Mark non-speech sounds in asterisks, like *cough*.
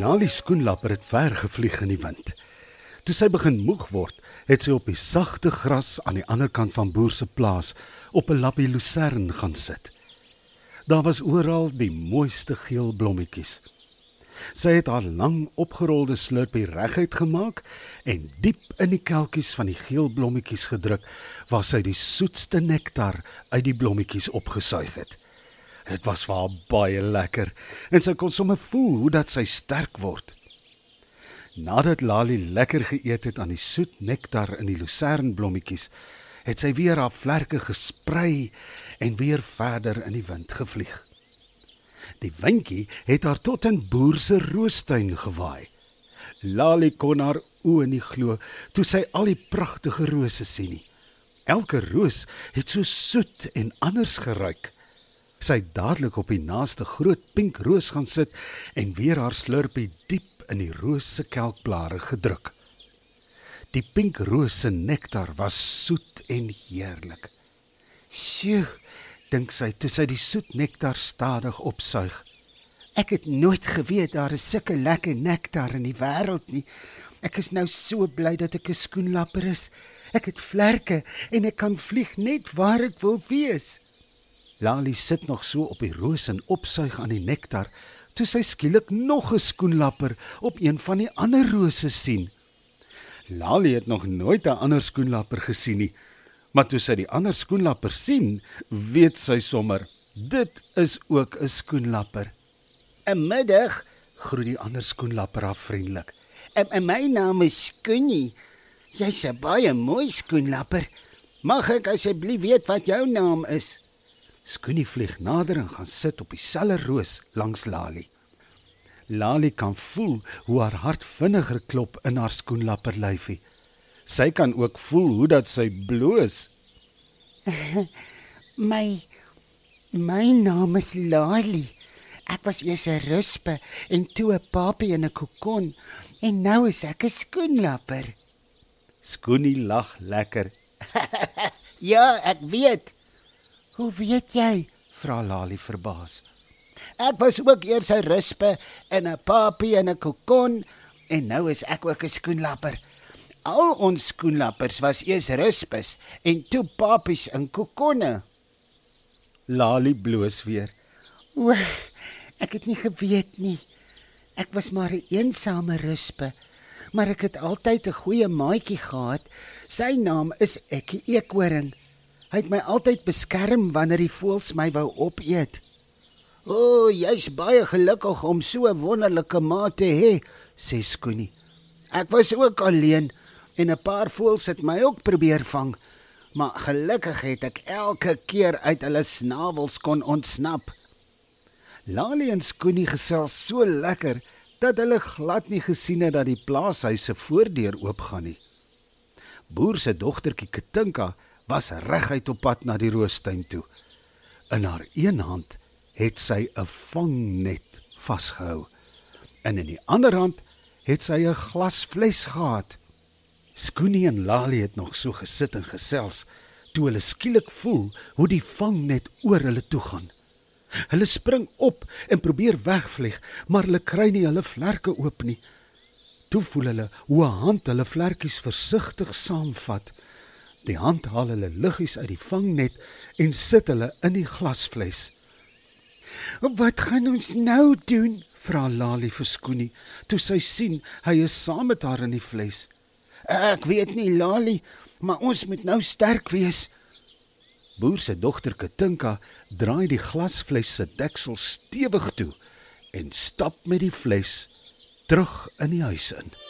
Lali skoenlapper het ver gevlieg in die wind. Toe sy begin moeg word, het sy op die sagte gras aan die ander kant van boer se plaas op 'n lappie lucern gaan sit. Daar was oral die mooiste geel blommetjies. Sy het haar lang opgerolde slurpie reguit gemaak en diep in die kelkies van die geel blommetjies gedruk waar sy die soetste nektar uit die blommetjies opgesuig het. Dit was vir haar baie lekker en sy kon sommer voel hoe dat sy sterk word. Nadat Lali lekker geëet het aan die soet nektar in die lucernblommetjies, het sy weer haar vlerke gesprei en weer verder in die wind gevlieg. Die windjie het haar tot in boer se roostuin gewaai. Lali kon haar oë nie glo toe sy al die pragtige rose sien nie. Elke roos het so soet en anders geruik. Sy het dadelik op die naaste groot pink roos gaan sit en weer haar slurpie diep in die roos se kelkblare gedruk. Die pink roos se nektar was soet en heerlik. "Sjoe," dink sy toe sy die soet nektar stadig opsuig. "Ek het nooit geweet daar is sulke lekker nektar in die wêreld nie. Ek is nou so bly dat ek 'n skoenlapper is. Ek het vlerke en ek kan vlieg net waar ek wil wees." Lali sit nog so op die roos en opsuig aan die nektar toe sy skielik nog 'n skoenlapper op een van die ander rose sien. Lali het nog nooit 'n ander skoenlapper gesien nie, maar toe sy die ander skoenlapper sien, weet sy sommer, dit is ook 'n skoenlapper. "’n Middag," groet die ander skoenlapper af vriendelik. "En, my naam is Skoonie. Jy's 'n baie mooi skoenlapper. Mag ek asseblief weet wat jou naam is?" Skoonie vlieg nader en gaan sit op dieselfde roos langs Lali. Lali kan voel hoe haar hart vinniger klop in haar skoenlapper lyfie. Sy kan ook voel hoe dat sy bloos. *laughs* my my naam is Lali. Ek was eers 'n ruspe en toe 'n papie in 'n kokon en nou is ek 'n skoenlapper. Skoonie lag lekker. *laughs* ja, ek weet. Hoe weet jy? vra Lali verbaas. Ek was ook eers 'n ruspe en 'n papie en 'n kokon en nou is ek ook 'n skoenlapper. Al ons skoenlappers was eers ruspes en toe papies in kokonne. Lali bloos weer. O, ek het nie geweet nie. Ek was maar 'n een eensame ruspe, maar ek het altyd 'n goeie maatjie gehad. Sy naam is Ekkie Eekhoring. Hy het my altyd beskerm wanneer die voëls my wou opeet. O, oh, jy's baie gelukkig om so 'n wonderlike ma te hê, sê Skoonie. Ek was ook alleen en 'n paar voëls het my ook probeer vang, maar gelukkig het ek elke keer uit hulle snavels kon ontsnap. Lali en Skoonie gesels so lekker dat hulle glad nie gesien het dat die plaashuis se voordeur oopgaan nie. Boer se dogtertjie Katinka was reguit op pad na die roostuin toe. In haar een hand het sy 'n vangnet vasgehou. En in die ander hand het sy 'n glasfles gehad. Skoonie en Lali het nog so gesit en gesels toe hulle skielik voel hoe die vangnet oor hulle toe gaan. Hulle spring op en probeer wegvlieg, maar hulle kry nie hulle vlerke oop nie. Toe voel hulle hoe 'n hand hulle vlerkies versigtig saamvat. Die hand haal hulle liggies uit die vangnet en sit hulle in die glasfles. "Wat gaan ons nou doen?" vra Lali vir Skoonie, toe sy sien hy is saam met haar in die fles. "Ek weet nie, Lali, maar ons moet nou sterk wees." Boer se dogter Katinka draai die glasfles se deksel stewig toe en stap met die fles terug in die huis in.